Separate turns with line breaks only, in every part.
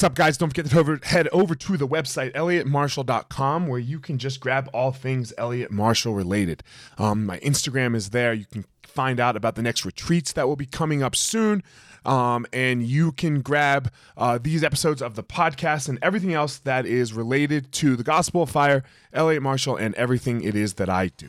What's up, guys? Don't forget to over, head over to the website, elliottmarshall.com, where you can just grab all things Elliot Marshall related. Um, my Instagram is there. You can find out about the next retreats that will be coming up soon. Um, and you can grab uh, these episodes of the podcast and everything else that is related to the Gospel of Fire, Elliot Marshall, and everything it is that I do.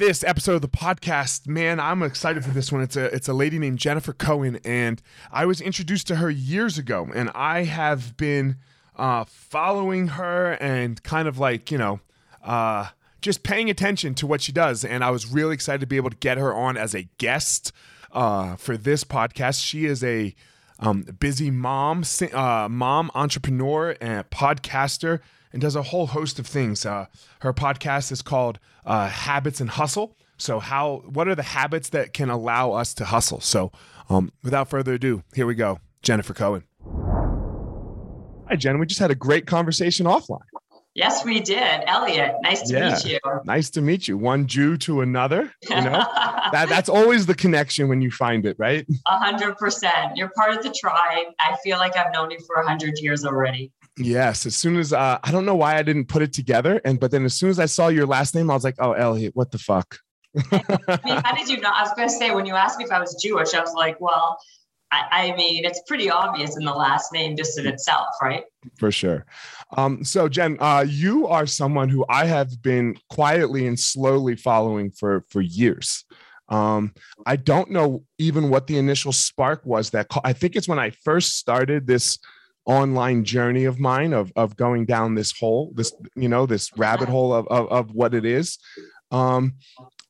This episode of the podcast, man, I'm excited for this one. It's a it's a lady named Jennifer Cohen, and I was introduced to her years ago, and I have been uh, following her and kind of like you know. Uh, just paying attention to what she does, and I was really excited to be able to get her on as a guest uh, for this podcast. She is a um, busy mom, uh, mom entrepreneur, and podcaster and does a whole host of things. Uh, her podcast is called uh, Habits and Hustle. So, how? What are the habits that can allow us to hustle? So, um, without further ado, here we go. Jennifer Cohen. Hi, Jen. We just had a great conversation offline.
Yes, we did. Elliot, nice to yeah. meet you.
Nice to meet you. One Jew to another. You know, that, that's always the connection when you find it, right?
A hundred percent. You're part of the tribe. I feel like I've known you for a hundred years already.
Yes. As soon as uh, I don't know why I didn't put it together, and but then as soon as I saw your last name, I was like, "Oh, Elliot, what the fuck."
I mean, how did you know? I was going to say when you asked me if I was Jewish, I was like, "Well, I, I, mean, it's pretty obvious in the last name just in itself, right?"
For sure. Um, so, Jen, uh, you are someone who I have been quietly and slowly following for for years. Um, I don't know even what the initial spark was. That I think it's when I first started this online journey of mine of of going down this hole, this you know this rabbit hole of of, of what it is. Um,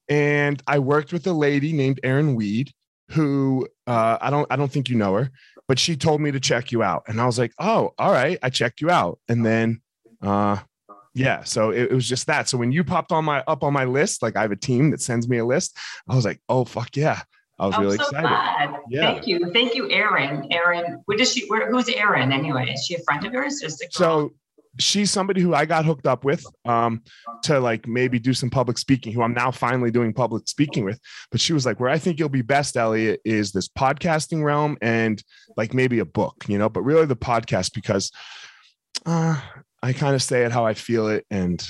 and I worked with a lady named Erin Weed, who uh, I don't I don't think you know her, but she told me to check you out, and I was like, oh, all right, I checked you out, and then. Uh, yeah so it, it, was just that so when you popped on my up on my list like i have a team that sends me a list i was like oh fuck yeah I was I'm really so excited. Glad.
Yeah. Thank you. Thank you, Erin. Erin, what is she? Where, who's Erin anyway? Is she a friend of yours? Just
so she's somebody who I got hooked up with um, to like maybe do some public speaking, who I'm now finally doing public speaking with. But she was like, where I think you'll be best, Elliot, is this podcasting realm and like maybe a book, you know, but really the podcast because uh, I kind of say it how I feel it. And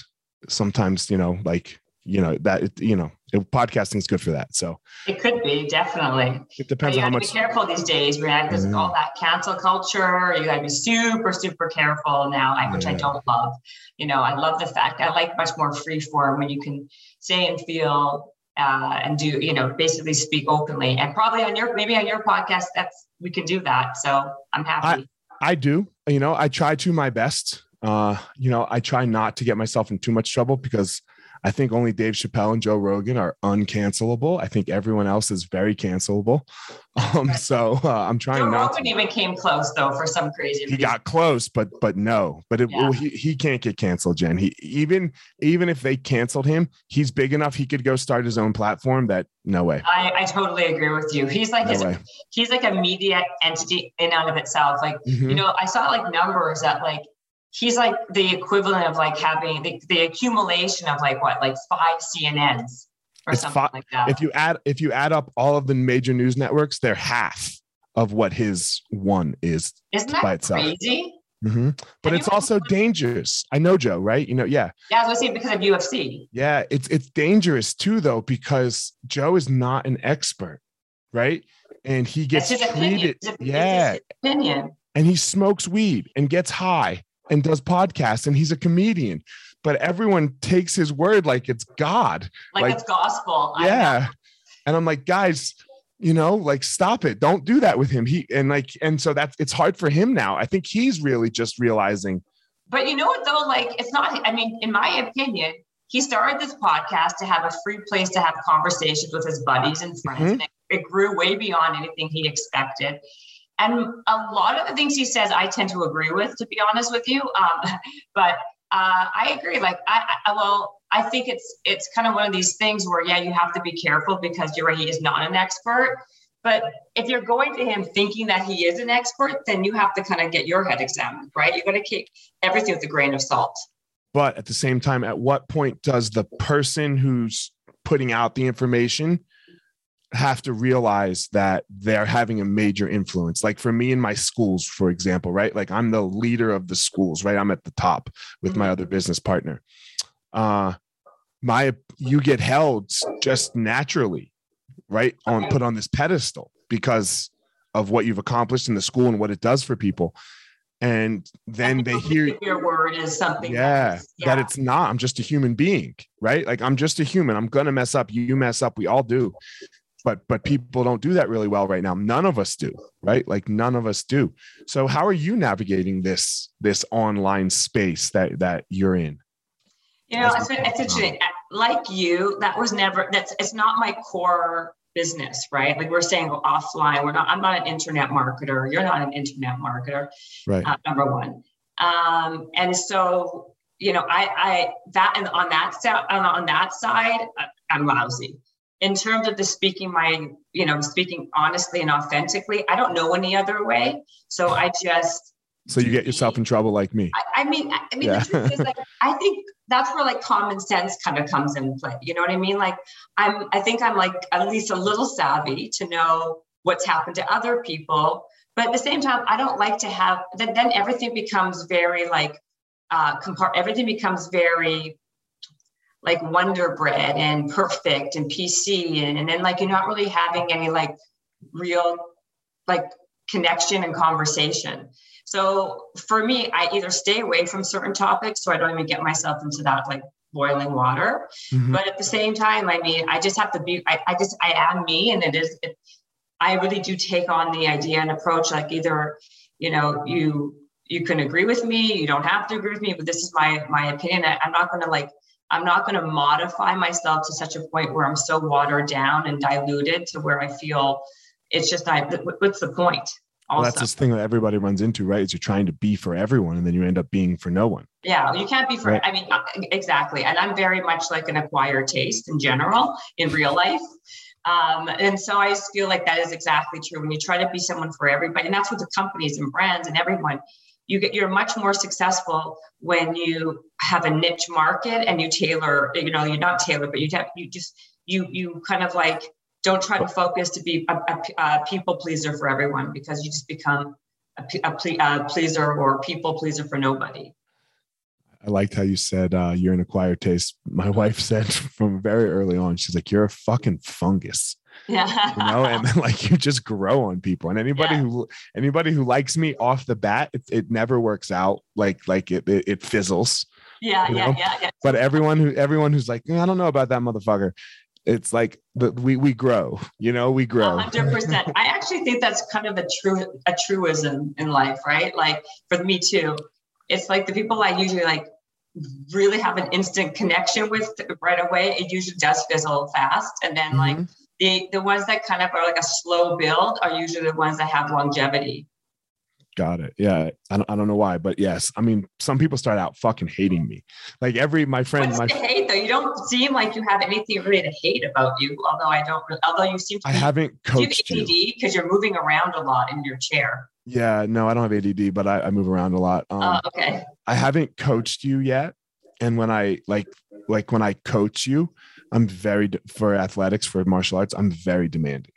sometimes, you know, like, you know, that, you know, podcasting is good for that. So
it could be definitely.
It depends on how much.
Be careful these days. We have mm-hmm. all that cancel culture. You got to be super, super careful now, which I don't love. You know, I love the fact I like much more free form when you can say and feel uh, and do, you know, basically speak openly. And probably on your maybe on your podcast, that's we can do that. So I'm happy.
I, I do. You know, I try to my best. Uh, you know, I try not to get myself in too much trouble because I think only Dave Chappelle and Joe Rogan are uncancelable. I think everyone else is very cancelable. Um, so uh, I'm trying Joe not.
Rogan to... even came close though for some crazy.
He reason. got close, but but no, but it, yeah. well, he he can't get canceled, Jen. He even even if they canceled him, he's big enough. He could go start his own platform. That no way.
I, I totally agree with you. He's like no his, way. he's like a media entity in and of itself. Like mm-hmm. you know, I saw like numbers that like he's like the equivalent of like having the, the accumulation of like what like five cnn's or it's something like that
if you add if you add up all of the major news networks they're half of what his one is
Isn't by itself crazy
Mm-hmm. But it's also dangerous. I know Joe, right? You know, yeah.
Yeah, I was gonna because of UFC.
Yeah, it's it's dangerous too, though, because Joe is not an expert, right? And he gets treated.
Opinion. yeah, opinion.
And he smokes weed and gets high and does podcasts and he's a comedian but everyone takes his word like it's god.
Like, like it's gospel.
Yeah. and i'm like guys you know like stop it. Don't do that with him. He and like and so that's it's hard for him now. I think he's really just realizing
but you know what though? Like it's not i mean in my opinion he started this podcast to have a free place to have conversations with his buddies and friends. Mm-hmm. And it, it grew way beyond anything he expected. And a lot of the things he says, I tend to agree with, to be honest with you. Um, but uh, I agree. Like, I, I, well, I think it's it's kind of one of these things where, yeah, you have to be careful because you're right. He is not an expert. But if you're going to him thinking that he is an expert, then you have to kind of get your head examined, right? You're going to keep everything with a grain of salt.
But at the same time, at what point does the person who's putting out the information have to realize that they're having a major influence. Like for me in my schools, for example, right? Like I'm the leader of the schools, right? I'm at the top with my mm-hmm. other business partner. Uh my you get held just naturally, right? On put on this pedestal because of what you've accomplished in the school and what it does for people. And then they hear
your word is something.
Yeah, yeah, that it's not. I'm just a human being, right? Like I'm just a human. I'm gonna mess up. You mess up. We all do but but people don't do that really well right now. None of us do right? Like none of us do. So how are you navigating this this online space that that you're in?
You know it's, it's interesting like you that was never that's it's not my core business right? Like we're saying offline we're not i'm not an internet marketer. You're not an internet marketer
right. uh,
number one. Um and so you know i i that and on that side on that side i'm lousy in terms of the speaking my you know speaking honestly and authentically i don't know any other way. So i just
so you get yourself in trouble like me.
I, I mean i mean yeah. the truth is like i think that's where like common sense kind of comes into play. You know what i mean? Like i'm i think i'm like at least a little savvy to know what's happened to other people. But at the same time i don't like to have then, then everything becomes very like uh compart everything becomes very like Wonder Bread and Perfect and PC, and, and then like you're not really having any like real like connection and conversation. So for me, I either stay away from certain topics so I don't even get myself into that like boiling water. Mm-hmm. But at the same time, I mean, I just have to be, I, I just, I am me. And it is, it, I really do take on the idea and approach like either, you know, you, you can agree with me, you don't have to agree with me, but this is my, my opinion. I, I'm not going to like I'm not going to modify myself to such a point where I'm so watered down and diluted to where I feel it's just I. What's the point?
Well, that's this thing that everybody runs into, right? Is you're trying to be for everyone, and then you end up being for no one.
Yeah, you can't be for. Right. I mean, uh, exactly. And I'm very much like an acquired taste in general in real life. Um, and so I just feel like that is exactly true. When you try to be someone for everybody, and that's what the companies and brands and everyone you get you're much more successful when you have a niche market and you tailor you know you're not tailored but you have you just you you kind of like don't try to focus to be a, a, a people pleaser for everyone because you just become a, a, pleaser or people pleaser for nobody
I liked how you said uh, you're an acquired taste. My wife said from very early on, she's like, "You're a fucking fungus."
Yeah.
You know, and like you just grow on people. And anybody yeah. who anybody who likes me off the bat, it, it never works out. Like like it it, it fizzles.
Yeah, yeah, yeah, yeah.
But everyone who everyone who's like, I don't know about that motherfucker. It's like the, we we grow, you know, we grow.
Hundred percent. I actually think that's kind of a true a truism in life, right? Like for me too. It's like the people I usually like really have an instant connection with right away. It usually does fizzle fast, and then mm-hmm. like the the ones that kind of are like a slow build are usually the ones that have longevity.
Got it. Yeah. I don't, I don't know why, but yes. I mean, some people start out fucking hating me. Like every my friend,
What's
my
hate though. You don't seem like you have anything really to hate about you. Although I don't. Although you seem to.
I haven't coached
you. ADD because you're moving around a lot in your chair.
Yeah. No, I don't have ADD, but I, I move around a lot.
Um, uh, okay.
I haven't coached you yet, and when I like like when I coach you, I'm very for athletics for martial arts. I'm very demanding.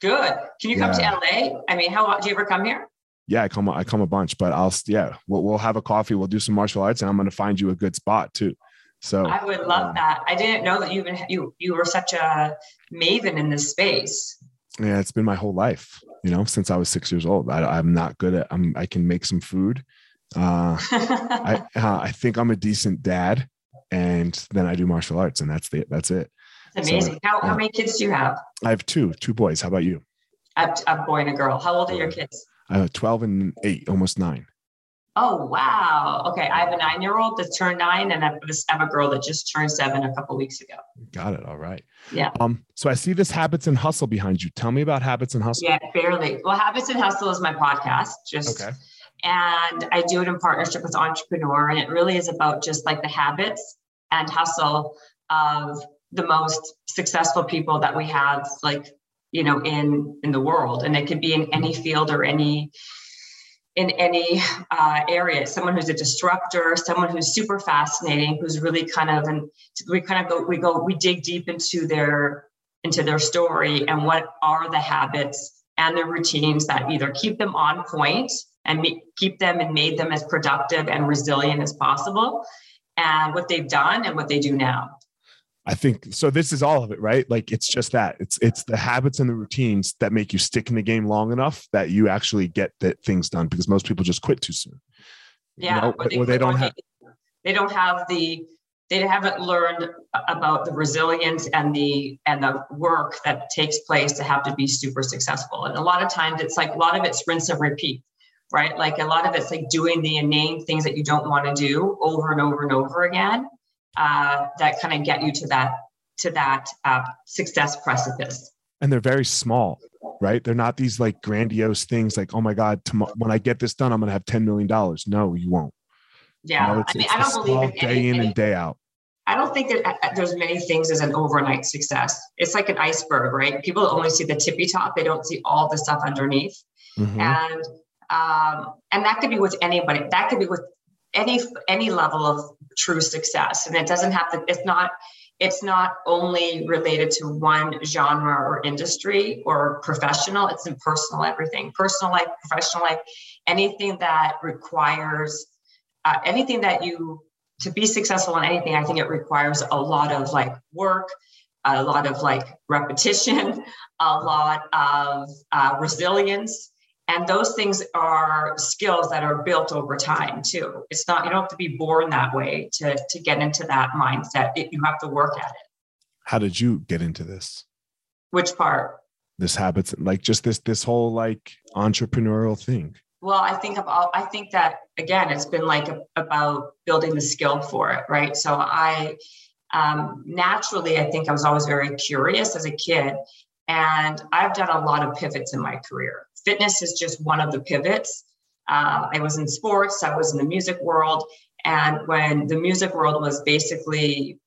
Good. Can you come to LA? I mean, how do you ever come here?
Yeah, I come. I come a bunch, but I'll yeah. We'll we'll have a coffee. We'll do some martial arts, and I'm going to find you a good spot too. So
I would love um, that. I didn't know that you even you you were such a maven in this space.
Yeah, it's been my whole life. You know, since I was six years old. I, am not good at. I'm. I can make some food. Uh, I uh, I think I'm a decent dad and then I do martial arts, and that's the that's it.
That's amazing. So, how, how many kids do you have?
I have two, two boys. How about you?
A, a boy and a girl. How old are your kids?
Uh, 12 and eight, almost nine.
Oh wow. Okay, I have a nine-year-old that turned nine, and I have a girl that just turned seven a couple weeks ago.
Got it. All right.
Yeah.
Um. So I see this habits and hustle behind you. Tell me about habits and hustle.
Yeah, barely. Well, habits and hustle is my podcast. Just
Okay.
And I do it in partnership with Entrepreneur, and it really is about just like the habits and hustle of the most successful people that we have, like you know, in in the world, and it could be in any field or any in any uh, area. Someone who's a disruptor, someone who's super fascinating, who's really kind of and we kind of go we go we dig deep into their into their story and what are the habits and the routines that either keep them on point and me- keep them and made them as productive and resilient as possible and what they've done and what they do now
I think so. This is all of it, right? Like it's just that it's it's the habits and the routines that make you stick in the game long enough that you actually get that things done. Because most people just quit too soon. You
yeah
know,
or
or they don't have.
they don't have the they haven't learned about the resilience and the and the work that takes place to have to be super successful and a lot of times it's like a lot of it's rinse and repeat right like a lot of it's like doing the inane things that you don't want to do over and over and over again uh, that kind of get you to that to that uh, success precipice
and they're very small, right? They're not these like grandiose things like, oh my God, tomorrow, when I get this done, I'm going to have $10 million. No, you won't. You
yeah
know, it's,
i mean i don't believe in
day in and day out.
I don't think that uh, there's many things as an overnight success. It's like an iceberg, right? People only see the tippy top; they don't see all the stuff underneath.
Mhm.
And um, and that could be with anybody. That could be with any any level of true success. And it doesn't have to. It's not. It's not only related to one genre or industry or professional. It's in personal everything, personal life, professional life, anything that requires uh, anything that you to be successful in anything, I think it requires a lot of like work, a lot of like repetition, a lot of uh, resilience. And those things are skills that are built over time too. It's not, you don't have to be born that way to, to get into that mindset. It, you have to work at it.
How did you get into this?
Which part?
This habits, like just this, this whole like entrepreneurial thing.
Well, I think of all, I think that again, it's been like a, about building the skill for it, right? So I um, naturally, I think I was always very curious as a kid, and I've done a lot of pivots in my career. Fitness is just one of the pivots. Uh, I was in sports, I was in the music world, and when the music world was basically,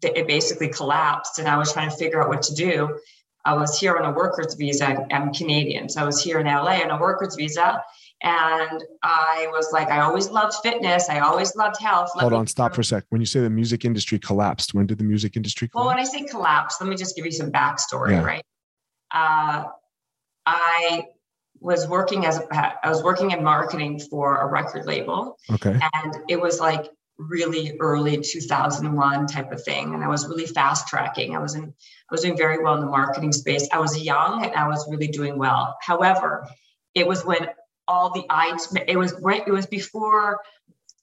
it basically collapsed, and I was trying to figure out what to do. I was here on a worker's visa. I'm Canadian. So I was here in LA on a worker's visa. And I was like, I always loved fitness. I always loved health. Let
Hold on, stop for a sec. When you say the music industry collapsed, when did the music industry collapse?
Well, when? I say collapse, let me just give you some backstory,
Yeah.
right? Uh, I was working as a, I was working in marketing for a record label,
okay.
and it was like really early 2001 type of thing, and I was really fast tracking. I was in I was doing very well in the marketing space. I was young and I was really doing well. However, it was when all the i it was right it was before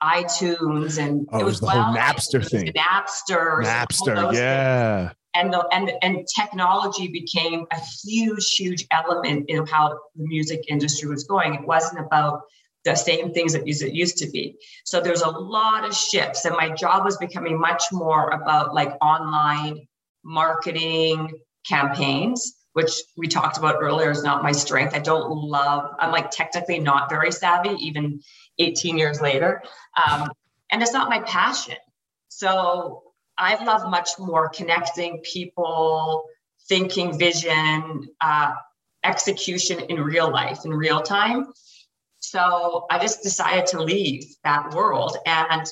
iTunes and
Oh,
it
it
was
was the whole Napster thing.
Napster,
Napster,
those things
yeah.
And the and and technology became a huge huge element in how the music industry was going. It wasn't about the same things that it used to be. So there's a lot of shifts and my job was becoming much more about like online marketing campaigns which we talked about earlier is not my strength. I don't love i'm like technically not very savvy even 18 years later. Um, and it's not my passion. So I love much more connecting people, thinking vision, uh, execution in real life, in real time. So I just decided to leave that world and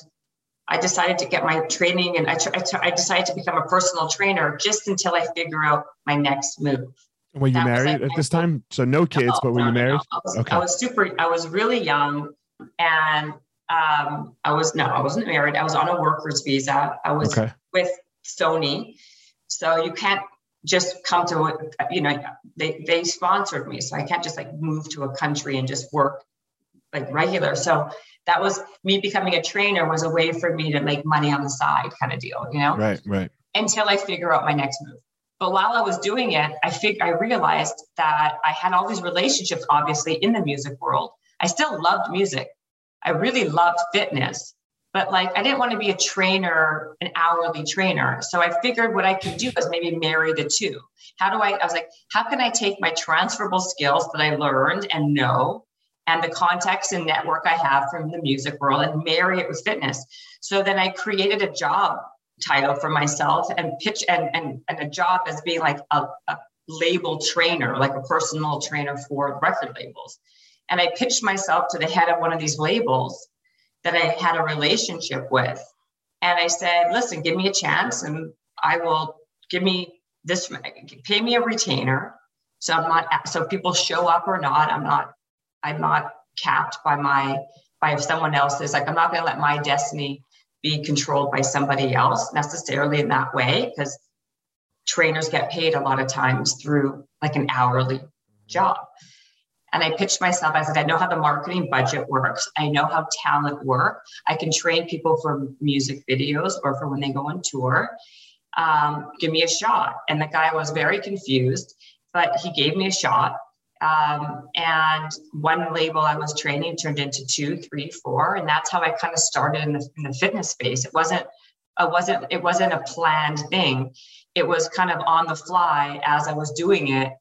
I decided to get my training and I, tr- I, tr- I decided to become a personal trainer just until I figure out my next move.
Were you
That
married
like
at this time? So no kids,
No,
but were
no,
you
no, no.
married?
I was,
Okay.
I was super, I was really young and um, I was, no, I wasn't married. I was on a worker's visa. I was
Okay.
With Sony. So you can't just come to, a- you know, they, they sponsored me. So I can't just like move to a country and just work like regular. So that was me becoming a trainer was a way for me to make money on the side kind of deal, you know?
Right, right.
until I figure out my next move. But while I was doing it, I fig- I realized that I had all these relationships, obviously, in the music world. I still loved music, I really loved fitness, but like I didn't want to be a trainer, an hourly trainer. So I figured what I could do was maybe marry the two. How do I? I was like, how can I take my transferable skills that I learned and know, and the context and network I have from the music world, and marry it with fitness? So then I created a job title for myself and pitch and and, and a job as being like a, a label trainer, like a personal trainer for record labels. And I pitched myself to the head of one of these labels that I had a relationship with. And I said, listen, give me a chance and I will give me this, pay me a retainer. So I'm not, so people show up or not, I'm not, I'm not capped by my, by if someone else is like, I'm not going to let my destiny be controlled by somebody else necessarily in that way because trainers get paid a lot of times through like an hourly job. And I pitched myself, I said, I know how the marketing budget works. I know how talent work. I can train people for music videos or for when they go on tour. Um, give me a shot. And the guy was very confused, but he gave me a shot. Um, and one label I was training turned into two, three, four, and that's how I kind of started in the, in the fitness space. It wasn't, it wasn't, it wasn't a planned thing. It was kind of on the fly as I was doing it.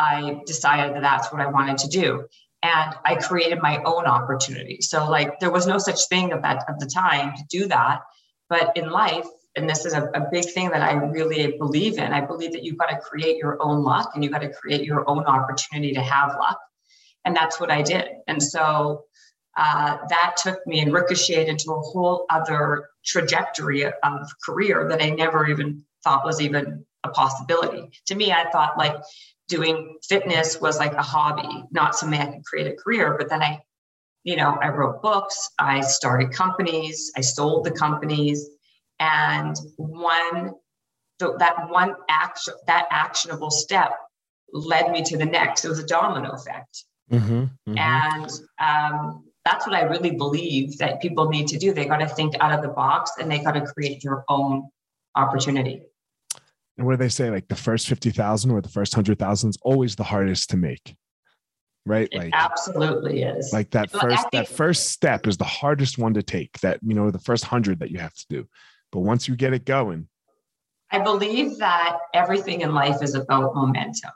I decided that that's what I wanted to do, and I created my own opportunity. So like there was no such thing at that at the time to do that, but in life, and this is a, a big thing that I really believe in. I believe that you've got to create your own luck and you've got to create your own opportunity to have luck. And that's what I did. And so uh, that took me and ricocheted into a whole other trajectory of career that I never even thought was even a possibility. To me, I thought like doing fitness was like a hobby, not something I could create a career. But then I, you know, I wrote books, I started companies, I sold the companies and one so that one action that actionable step led me to the next it was a domino effect mm-hmm, mm-hmm. and um, that's what i really believe that people need to do they got to think out of the box and they got to create their own opportunity
and what do they say? Like the first 50000 or the first 100000 is always the hardest to make right?
It like absolutely is.
like that first that first step is the hardest one to take that you know the first 100 that you have to do. But once you get it going,
I believe that everything in life is about momentum,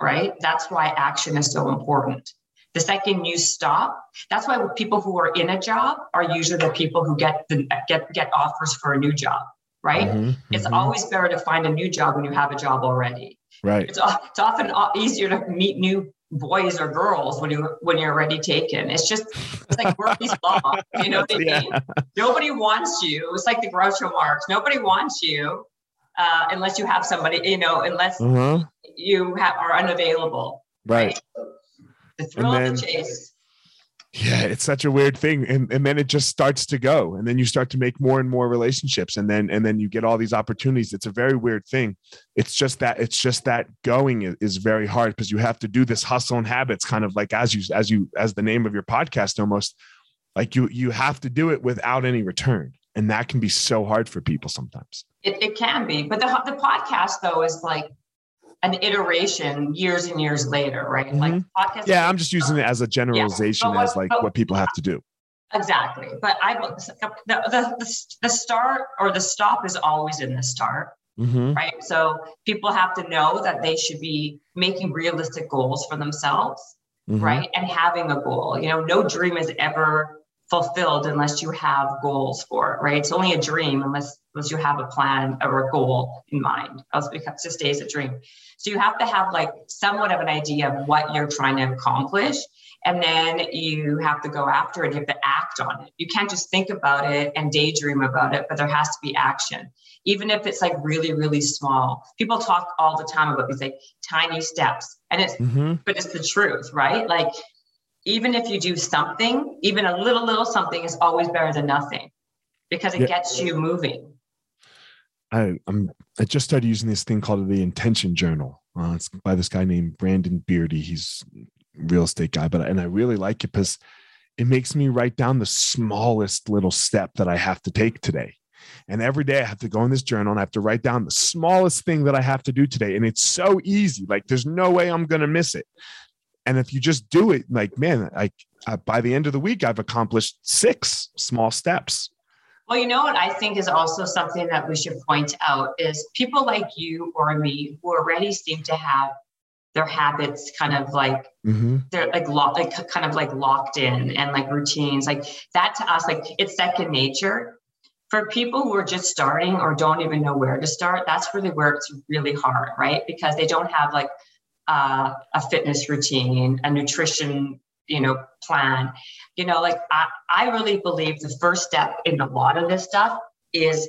right? That's why action is so important. The second you stop, that's why people who are in a job are usually the people who get the get get offers for a new job, right? Mm-hmm, it's mm-hmm. always better to find a new job when you have a job already.
Right.
It's, it's often easier to meet new boys or girls when you when you're already taken. It's just it's like Murphy's law. You know what I yeah. Nobody wants you. It's like the Groucho Marx. Nobody wants you uh, unless you have somebody. You know, unless uh-huh. you have, are unavailable.
Right.
right? The thrill then, of the chase
yeah it's such a weird thing. And, and then it just starts to go. And then you start to make more and more relationships. And then and then you get all these opportunities. It's a very weird thing. It's just that it's just that going is, very hard because you have to do this hustle and habits kind of like as you as you as the name of your podcast almost like you you have to do it without any return. And that can be so hard for people sometimes.
It, it can be. But the, the podcast though is like an iteration years and years later, right? Mm-hmm. Like
podcast. Yeah, I'm just using it as a generalization, yeah. what, as like but, what people have to do.
Exactly, but I the, the the start or the stop is always in the start, mm-hmm. right? So people have to know that they should be making realistic goals for themselves, mm-hmm. right? And having a goal. You know, no dream is ever fulfilled unless you have goals for it, right? It's only a dream unless unless you have a plan or a goal in mind. Else it just stays a dream. So you have to have like somewhat of an idea of what you're trying to accomplish. And then you have to go after it. You have to act on it. You can't just think about it and daydream about it, but there has to be action, even if it's like really, really small. People talk all the time about these like tiny steps, and it's, mm-hmm. but it's the truth, right? Like even if you do something, even a little, little something is always better than nothing because it yeah. gets you moving.
I, I'm, I just started using this thing called the intention journal. Uh, it's by this guy named Brandon Beardy. He's real estate guy, but and I really like it because it makes me write down the smallest little step that I have to take today. And every day I have to go in this journal and I have to write down the smallest thing that I have to do today. And it's so easy. Like there's no way I'm going to miss it and if you just do it like man like uh, by the end of the week i've accomplished six small steps.
Well you know what i think is also something that we should point out is people like you or me who already seem to have their habits kind of like mm-hmm. they're like locked like kind of like locked in and like routines like that to us like it's second nature. For people who are just starting or don't even know where to start that's really where it's really hard right? Because they don't have like uh, a fitness routine a nutrition you know plan. You know like I, I really believe the first step in a lot of this stuff is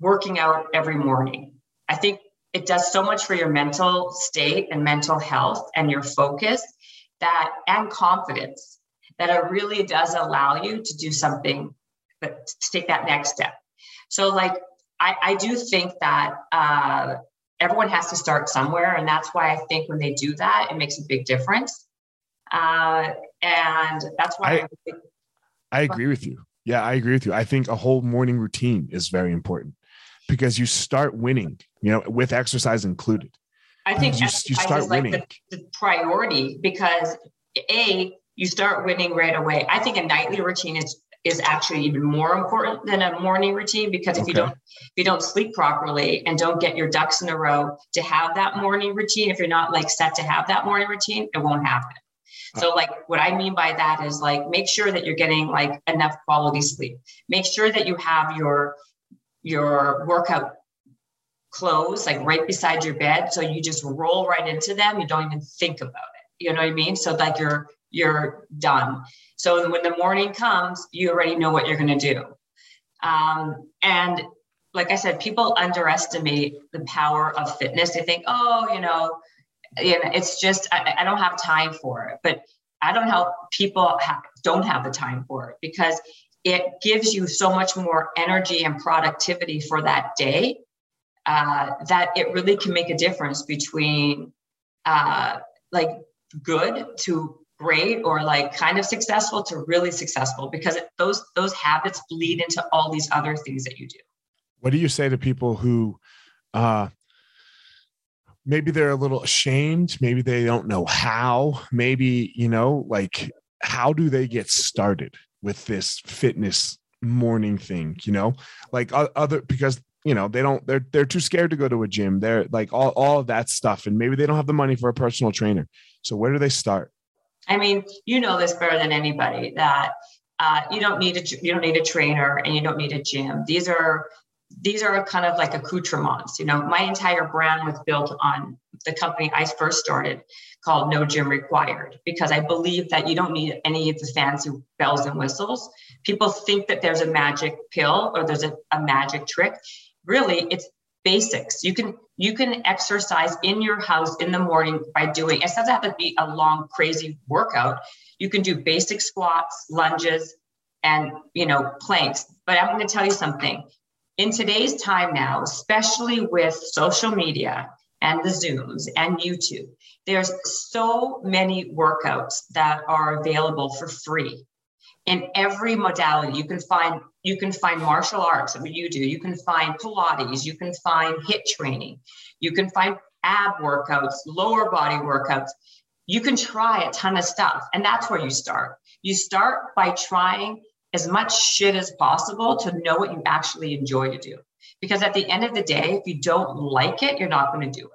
working out every morning. I think it does so much for your mental state and mental health and your focus that and confidence that it really does allow you to do something but to take that next step. So like i, I do think that uh, everyone has to start somewhere and that's why i think when they do that it makes a big difference uh, and that's why
I, I, I agree with you yeah i agree with you i think a whole morning routine is very important because you start winning, you know, with exercise included.
I think you, you start winning. Like the, the priority because a you start winning right away. I think a nightly routine is is actually even more important than a morning routine because if okay. you don't if you don't sleep properly and don't get your ducks in a row to have that morning routine, if you're not like set to have that morning routine, it won't happen. So like what I mean by that is like make sure that you're getting like enough quality sleep. Make sure that you have your your workout clothes like right beside your bed so you just roll right into them you don't even think about it you know what i mean so like you're you're done so when the morning comes you already know what you're going to do. Um, and like i said people underestimate the power of fitness. They think oh you know it's just i, I don't have time for it. But i don't help people ha- don't have the time for it because it gives you so much more energy and productivity for that day uh, that it really can make a difference between uh, like good to great or like kind of successful to really successful because those those habits bleed into all these other things that you do.
What do you say to people who uh maybe they're a little ashamed maybe they don't know how maybe you know like how do they get started with this fitness morning thing you know? Like other because you know they don't they're they're too scared to go to a gym. They're like all, all of that stuff and maybe they don't have the money for a personal trainer. So where do they start
i mean you know this better than anybody that uh, you don't need a you don't need a trainer and you don't need a gym these are these are kind of like accoutrements you know my entire brand was built on the company i first started called No Gym Required because I believe that you don't need any of the fancy bells and whistles. People think that there's a magic pill or there's a, a magic trick. Really, it's basics. You can you can exercise in your house in the morning by doing it doesn't have to be a long crazy workout. You can do basic squats, lunges, and you know planks. But I'm going to tell you something. In today's time now, especially with social media and the Zooms and YouTube, there's so many workouts that are available for free in every modality. You can find you can find martial arts, what you do. You can find Pilates. You can find HIIT training. You can find ab workouts, lower body workouts. You can try a ton of stuff, and that's where you start. You start by trying as much shit as possible to know what you actually enjoy to do. Because at the end of the day, if you don't like it, you're not going to do it.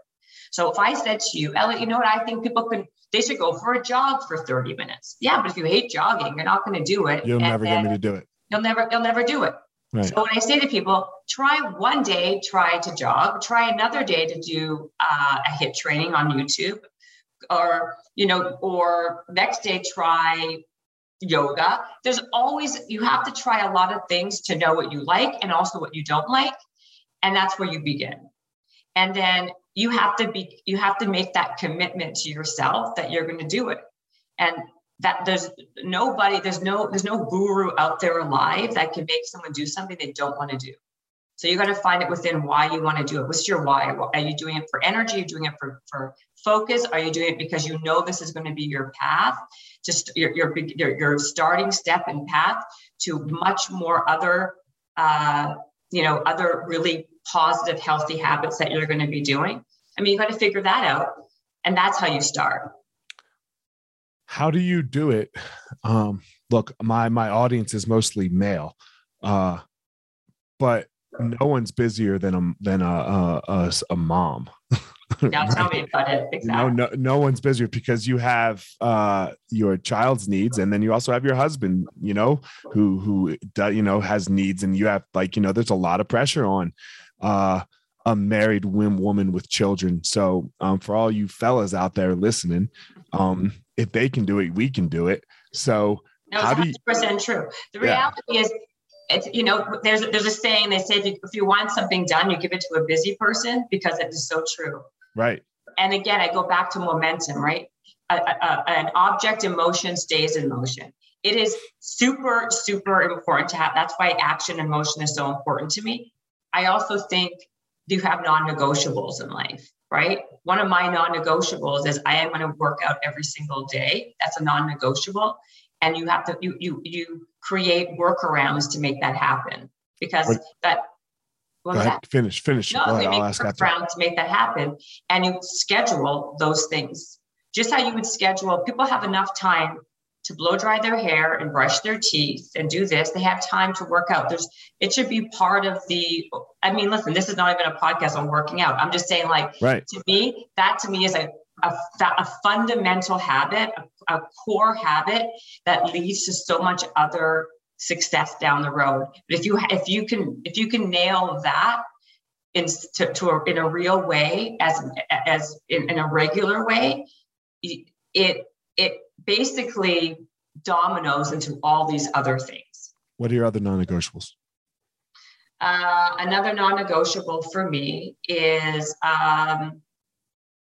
So if I said to you, Elliot, you know what? I think people can, they should go for a jog for 30 minutes. Yeah, but if you hate jogging, you're not going to do it.
You'll never get me to do it.
You'll never, you'll never do it. Right. So when I say to people, try one day, try to jog, try another day to do uh, a HIIT training on YouTube, or you know, or next day try yoga. There's always you have to try a lot of things to know what you like and also what you don't like, and that's where you begin. And then you have to be you have to make that commitment to yourself that you're going to do it. And that there's nobody there's no there's no guru out there alive that can make someone do something they don't want to do. So you got to find it within why you want to do it. What's your why? Are you doing it for energy? Are you doing it for for focus? Are you doing it because you know this is going to be your path? Just your your your, your starting step and path to much more other uh, you know other really positive healthy habits that you're going to be doing I mean, you got to figure that out. And that's how you start.
how do you do it? Um, look, my my audience is mostly male, uh, but no one's busier than a than a a, a, a mom.
Right? tell me about it. Exactly.
no, no one's busier because you have uh, your child's needs, and then you also have your husband. You know, who who you know has needs, and you have like you know, there's a lot of pressure on uh, a married whim woman with children. So um, for all you fellas out there listening, um, if they can do it, we can do it. So
no, how 100% do you, true. The reality yeah. is, it's you know, there's there's a saying they say if you, if you want something done, you give it to a busy person because it is so true.
Right.
And again, I go back to momentum. Right. A, a, an object in motion stays in motion. It is super super important to have. That's why action and motion is so important to me. I also think you have non-negotiables in life right? One of my non-negotiables is I am going to work out every single day. That's a non-negotiable, and you have to you you you create workarounds to make that happen because what? that.
Go ahead, that? finish, finish.
No, ahead, I'll ask after. to make that happen, and you schedule those things just how you would schedule. People have enough time to blow dry their hair and brush their teeth and do this. They have time to work out. There's it should be part of the I mean, listen, this is not even a podcast on working out. I'm just saying like
right.
to me, that to me is a a, a fundamental habit, a, a core habit that leads to so much other success down the road. But if you if you can if you can nail that in to, to a, in a real way as as in, in a regular way, it it basically dominoes into all these other things.
What are your other non-negotiables?
Uh, another non-negotiable for me is um,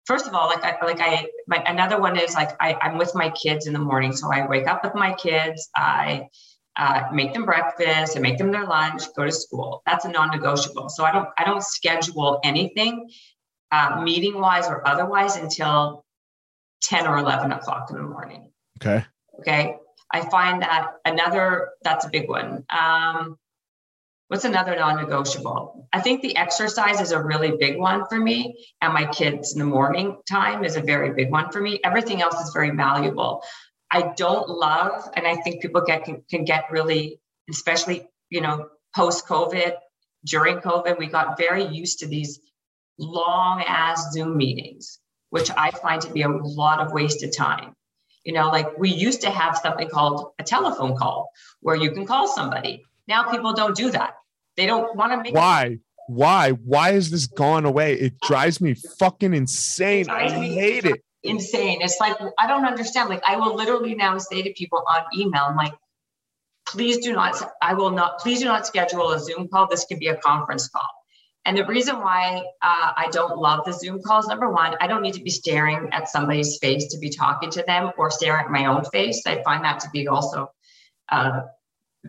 first of all, like I like I my another one is like I, I'm with my kids in the morning. So I wake up with my kids, I uh, make them breakfast, I make them their lunch, go to school. That's a non-negotiable. So I don't I don't schedule anything uh, meeting wise or otherwise until 10 or 11 o'clock in the morning.
Okay.
Okay. I find that another, that's a big one. Um, what's another non negotiable? I think the exercise is a really big one for me. And my kids in the morning time is a very big one for me. Everything else is very malleable. I don't love, and I think people get can, can get really, especially, you know, post COVID, during COVID, we got very used to these long ass Zoom meetings which I find to be a lot of wasted time. You know, like we used to have something called a telephone call where you can call somebody. Now people don't do that. They don't want to make
Why? Why? Why has this gone away? It drives me fucking insane. I hate it.
Insane. It's like I don't understand. Like I will literally now say to people on email, I'm like, please do not, I will not, please do not schedule a Zoom call. This can be a conference call. And the reason why uh, I don't love the Zoom calls, number one, I don't need to be staring at somebody's face to be talking to them or staring at my own face. I find that to be also uh,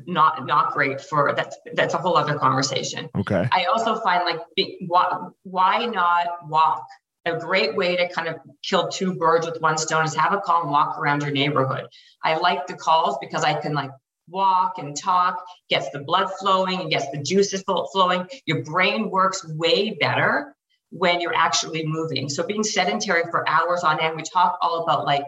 not not great for that's that's a whole other conversation.
Okay.
I also find like why, why not walk? A great way to kind of kill two birds with one stone is have a call and walk around your neighborhood. I like the calls because I can like walk and talk, gets the blood flowing and gets the juices flowing. Your brain works way better when you're actually moving. So being sedentary for hours on end, we talk all about like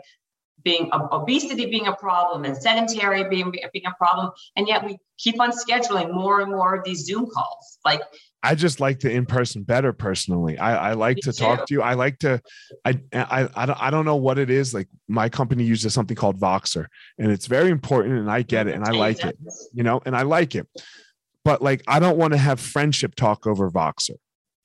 being obesity being a problem and sedentary being being a problem, and yet we keep on scheduling more and more of these Zoom calls. Like
I just like the in person better personally. I, I like to too. talk to you. I like to, I, I, I don't, I don't know what it is. Like my company uses something called Voxer and it's very important and I get it and I like it, you know, and I like it. But like, I don't want to have friendship talk over Voxer.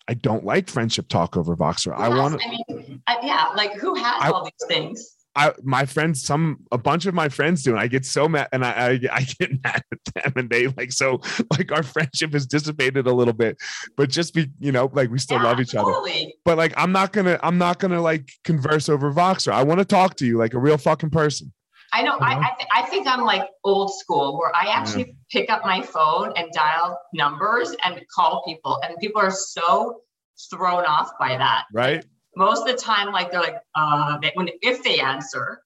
I don't like friendship talk over Voxer. I want
to, I mean, yeah, like who has I, all these things?
I my friends, some a bunch of my friends do, and I get so mad, and I, I I, get mad at them, and they like so like our friendship has dissipated a little bit, but just be you know like we still yeah, love each totally. other. But like I'm not gonna I'm not gonna like converse over Voxer. I want to talk to you like a real fucking person.
I know. I I, th- I, think I'm like old school, where I actually yeah. pick up my phone and dial numbers and call people, and people are so thrown off by that.
Right
most of the time, like they're like, uh, they, when if they answer,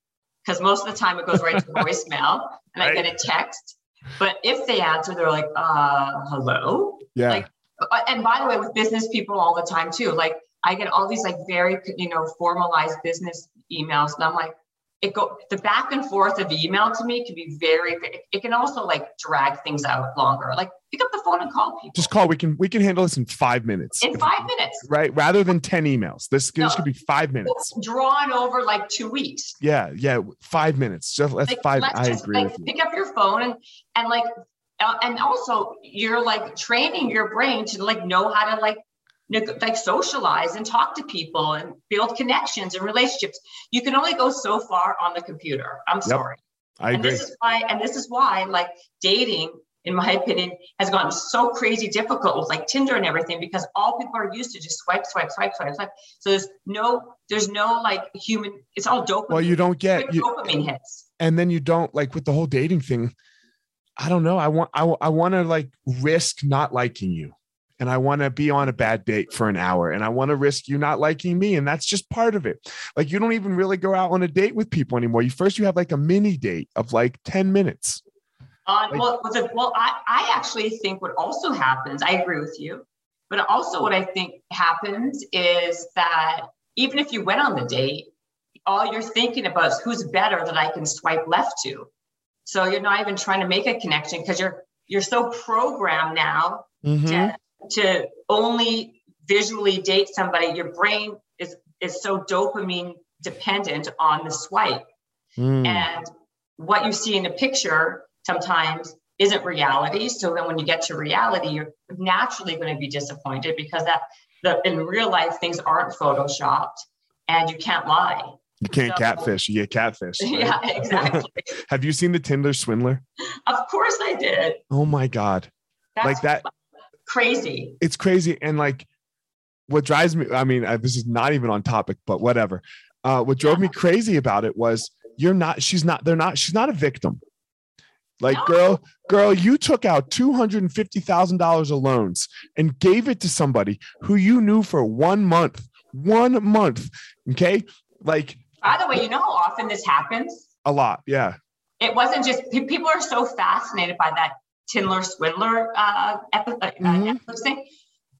because most of the time it goes right to voicemail, and right. I get a text. But if they answer, they're like, uh, hello.
Yeah.
Like, uh, and by the way, with business people all the time too. Like I get all these like very you know formalized business emails, and I'm like, it go the back and forth of email to me can be very it can also like drag things out longer. Like pick up the phone and call people.
Just call we can we can handle this in five minutes.
In five minutes.
Right? Rather than 10 emails. This, no, this could be five minutes.
Drawn over like two weeks.
Yeah yeah five minutes. Just let's like, five i just, agree
like, with you. pick up your phone and and like uh, and also you're like training your brain to like know how to like like socialize and talk to people and build connections and relationships. You can only go so far on the computer. I'm sorry.
I
and
agree.
This is why, and this is why, like dating, in my opinion, has gotten so crazy difficult with like Tinder and everything because all people are used to just swipe, swipe, swipe, swipe, swipe. So there's no, there's no like human. It's all dopamine.
Well, you don't get
you, dopamine hits.
And then you don't like with the whole dating thing. I don't know. I want I, I want to like risk not liking you and I want to be on a bad date for an hour and I want to risk you not liking me. And that's just part of it. Like you don't even really go out on a date with people anymore. You first you have like a mini date of like 10 minutes.
Uh, like, well, well, I, I actually think what also happens, I agree with you, but also what I think happens is that even if you went on the date, all you're thinking about is who's better that I can swipe left to. So you're not even trying to make a connection because you're you're so programmed now mm-hmm. to to only visually date somebody, your brain is is so dopamine dependent on the swipe. Mm. And what you see in a picture sometimes isn't reality. So then when you get to reality, you're naturally going to be disappointed because that the in real life things aren't photoshopped and you can't lie.
You can't so, catfish. You get catfish.
Right? Yeah, exactly.
Have you seen the Tinder Swindler?
Of course I did.
Oh my god. That's like that
crazy.
It's crazy. And like what drives me, I mean, this is not even on topic, but whatever. Uh, what drove yeah. me crazy about it was you're not, she's not, they're not, she's not a victim. Like, no. girl, girl, you took out $250,000 of loans and gave it to somebody who you knew for one month. One month. Okay. Like,
by the way, you know how often this happens?
A lot. Yeah.
It wasn't just people are so fascinated by that Tinder Swindler uh, epi- uh, mm-hmm. thing.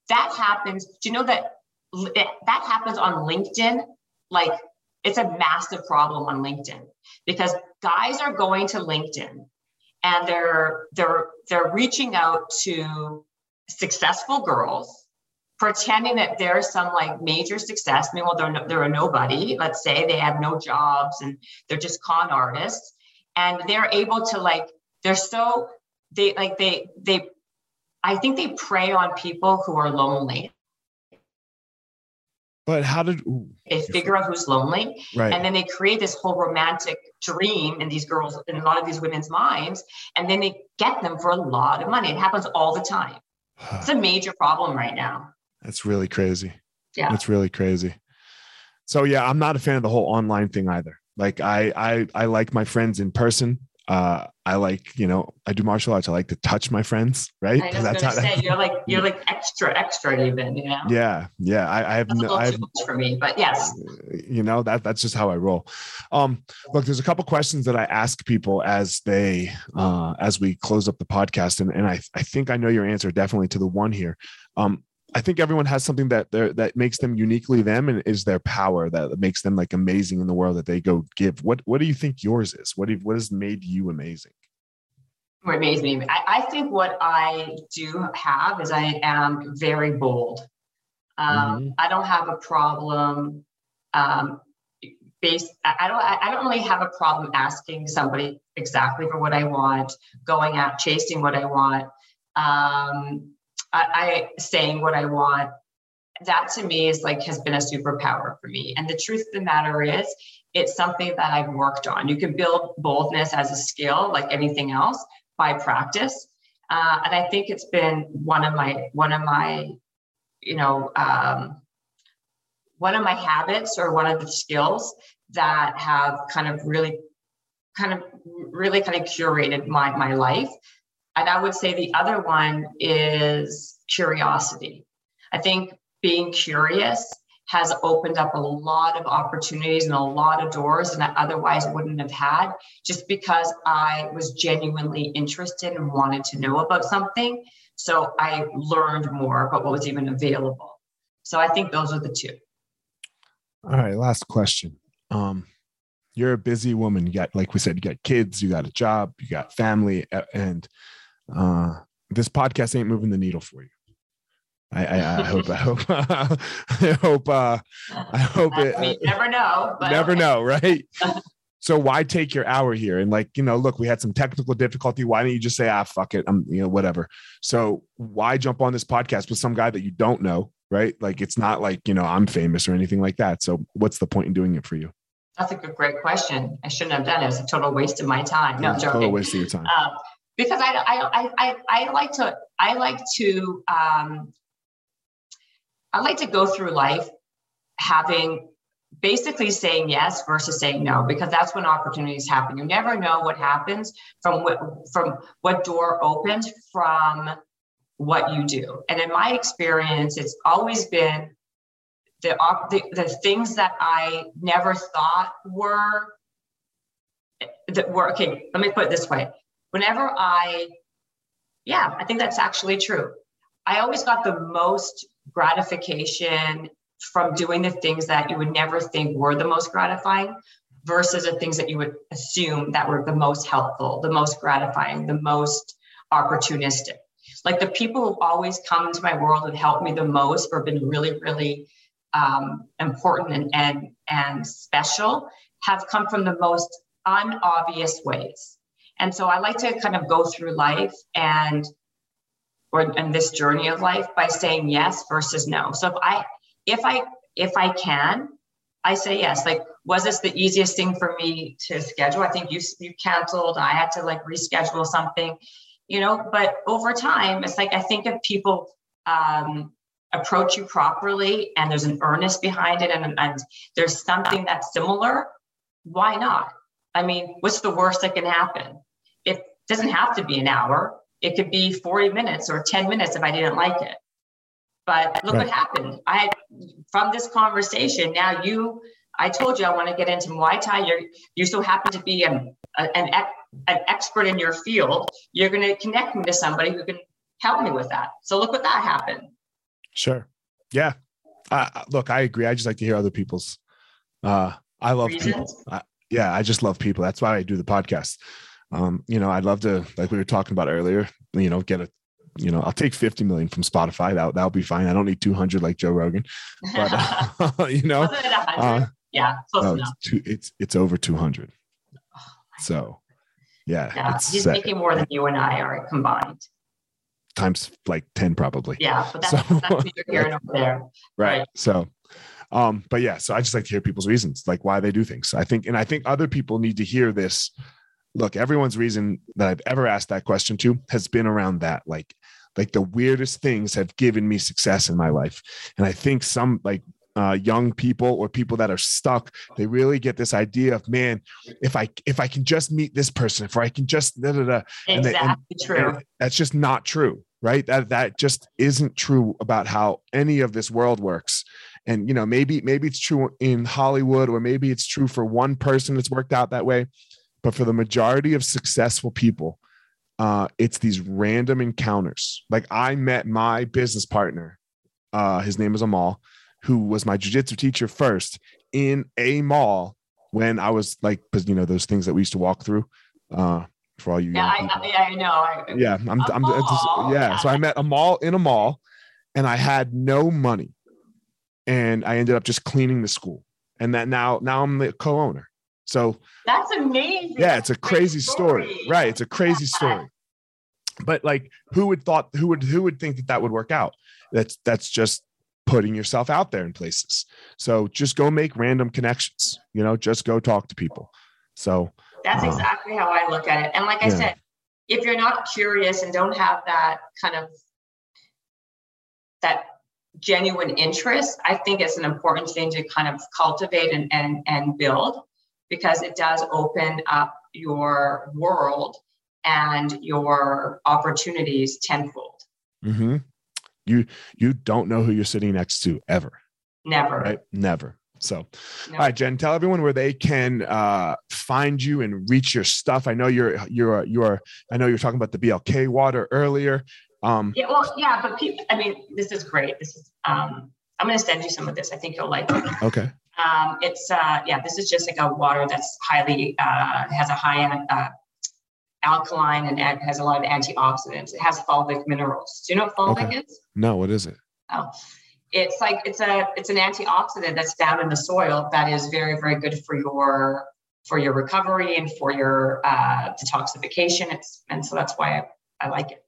That happens. Do you know that that happens on LinkedIn? Like it's a massive problem on LinkedIn because guys are going to LinkedIn and they're they're they're reaching out to successful girls pretending that there's some like major success meanwhile they're, no, they're a nobody let's say they have no jobs and they're just con artists and they're able to like they're so they like they they I think they prey on people who are lonely.
But how did ooh,
they figure out who's lonely,
right.
and then they create this whole romantic dream in these girls in a lot of these women's minds, and then they get them for a lot of money. It happens all the time. it's a major problem right now.
That's really crazy.
Yeah,
that's really crazy. So yeah, I'm not a fan of the whole online thing either. Like I I I like my friends in person uh, I like, you know, I do martial arts. I like to touch my friends, right?
I that's how, say you're like you're like extra, extra even, you know.
Yeah, yeah. I, I have
no, I have, for me, but yes.
You know that that's just how I roll. Um, look, there's a couple questions that I ask people as they uh, as we close up the podcast, and and I I think I know your answer definitely to the one here. Um, I think everyone has something that that makes them uniquely them and is their power that makes them like amazing in the world that they go give. What what do you think yours is? What have, what has made you amazing?
What amazed me? I, I think what I do have is I am very bold. Um, mm-hmm. I don't have a problem um, based. I don't. I don't really have a problem asking somebody exactly for what I want, going out chasing what I want. Um, I, I saying what I want, that to me is like has been a superpower for me. And the truth of the matter is, it's something that I've worked on. You can build boldness as a skill, like anything else, by practice. Uh, and I think it's been one of my one of my, you know, um, one of my habits or one of the skills that have kind of really, kind of really kind of curated my my life and I would say the other one is curiosity. I think being curious has opened up a lot of opportunities and a lot of doors that I otherwise wouldn't have had just because I was genuinely interested and wanted to know about something. So I learned more about what was even available. So I think those are the two.
All right, last question. Um, you're a busy woman. You got, like we said, you got kids, you got a job, you got family, and uh, this podcast ain't moving the needle for you. I, I, I hope, I hope, I hope, uh, I hope
I
it.
mean, never know. But
never
okay.
know, right? so why take your hour here? And like, you know, look, we had some technical difficulty. Why don't you just say, ah, fuck it, I'm, you know, whatever. So why jump on this podcast with some guy that you don't know, right? Like, it's not like you know I'm famous or anything like that. So what's the point in doing it for you?
That's a good, great question. I shouldn't have done it. It was a total waste of my time. No, joking.
total waste of your time.
um, because I, I, I, I, like to, I like to, um, I like to go through life having basically saying yes versus saying no, because that's when opportunities happen. You never know what happens from what, from what door opens from what you do. And in my experience, it's always been the, the, the things that I never thought were that were okay. Let me put it this way: whenever I, yeah, I think that's actually true. I always got the most gratification from doing the things that you would never think were the most gratifying versus the things that you would assume that were the most helpful, the most gratifying, the most opportunistic. Like the people who always come into my world and help me the most or been really, really um, important and, and, and special have come from the most unobvious ways. And so I like to kind of go through life and or in this journey of life by saying yes versus no. So if I if I if I can, I say yes. Like, was this the easiest thing for me to schedule? I think you you canceled. I had to like reschedule something, you know. But over time, it's like I think if people um, approach you properly and there's an earnest behind it, and, and there's something that's similar, why not? I mean, what's the worst that can happen? It doesn't have to be an hour. It could be 40 minutes or 10 minutes if I didn't like it. But look
Right.
what happened. I had from this conversation. Now you, I told you I want to get into Muay Thai. You're you so happen to be a, a- an an expert in your field. You're going to connect me to somebody who can help me with that. So look what that happened.
Sure. Yeah. Uh, look, I agree. I just like to hear other people's. Uh, I love people. I, yeah, I just love people. That's why I do the podcast. Um, you know, I'd love to, like we were talking about earlier, you know, get a, you know, I'll take 50 million from Spotify. That, that'll be fine. I don't need 200 like Joe Rogan, but, uh, you know,
Wasn't it 100?
uh,
yeah, close
no, it's, two, it's, it's over 200. So yeah,
Yeah,
it's
he's
set
making more than you and I are combined.
times like 10 probably.
Yeah, but that's,
So-
that's hearing over there.
right.
Right.
So, um, but yeah, so I just like to hear people's reasons, like why they do things. I think, and I think other people need to hear this. Look, everyone's reason that I've ever asked that question to has been around that. Like, like the weirdest things have given me success in my life. And I think some like uh, young people or people that are stuck, they really get this idea of, man, if I if I can just meet this person, if I can just da, da, da, And they- and-
Exactly true.
and that's just not true, right? That that just isn't true about how any of this world works. And you know, maybe maybe it's true in Hollywood, or maybe it's true for one person that's worked out that way. But for the majority of successful people, uh, it's these random encounters. Like I met my business partner, uh, his name is Amal, who was my jujitsu teacher first in a mall when I was like, 'cause, you know, those things that we used to walk through. Uh, for all you
Yeah, I,
people
I, I know. I,
yeah i'm, I'm just- yeah
yeah.
so i met Amal in a mall and i had no money and i ended up just cleaning the school and that now now i'm the co-owner so
That's amazing.
yeah it's a crazy story right it's a crazy
Yeah.
story but like who would thought who would who would think that that would work out that's that's just putting yourself out there in places so just go make random connections you know just go talk to people so
That's
Uh,
exactly how I look at it. And like I
yeah.
said, if you're not curious and don't have that kind of that genuine interest, I think it's an important thing to kind of cultivate and and, and build because it does open up your world and your opportunities tenfold.
mhm. you you don't know who you're sitting next to ever
Never.
right never so
No.
All right, Jen, tell everyone where they can uh, find you and reach your stuff. I know you're you're you're I know you're talking about the BLK water earlier. Um,
Yeah, well, yeah, but people, I mean, this is great. This is, um, I'm going to send you some of this. I think you'll like it.
okay.
Um, it's uh, yeah, this is just like a water that's highly uh, has a high uh, alkaline and has a lot of antioxidants. It has fulvic minerals. Do you know what fulvic okay. is?
No, what is it?
Oh, it's like it's a it's an antioxidant that's found in the soil that is very very good for your for your recovery and for your uh, detoxification. It's and so that's why I, I like it.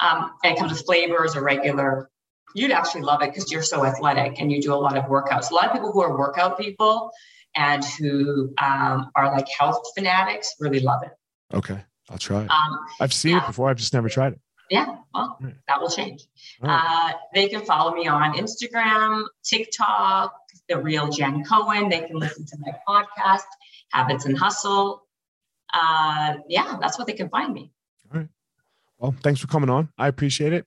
Um, and it comes with flavors, a regular you'd actually love it because you're so athletic and you do a lot of workouts. A lot of people who are workout people and who um, are like health fanatics really love it.
Okay, I'll try it. Um, I've seen yeah. it before. I've just never tried it.
Yeah, well, right. that will change. Right. Uh, they can follow me on Instagram, TikTok, the real Jen Cohen. They can listen to my podcast, Habits and Hustle. Uh, yeah, that's what they can find me.
Well, thanks for coming on. I appreciate it.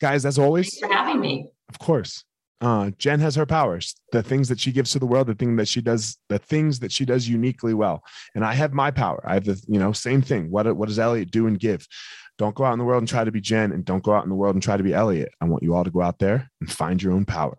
Guys, as always.
Thanks for having me.
Of course. Uh, Jen has her powers, the things that she gives to the world, the thing that she does, the things that she does uniquely well. And I have my power. I have the, you know, same thing. What, what does Elliot do and give? Don't go out in the world and try to be Jen and don't go out in the world and try to be Elliot. I want you all to go out there and find your own power.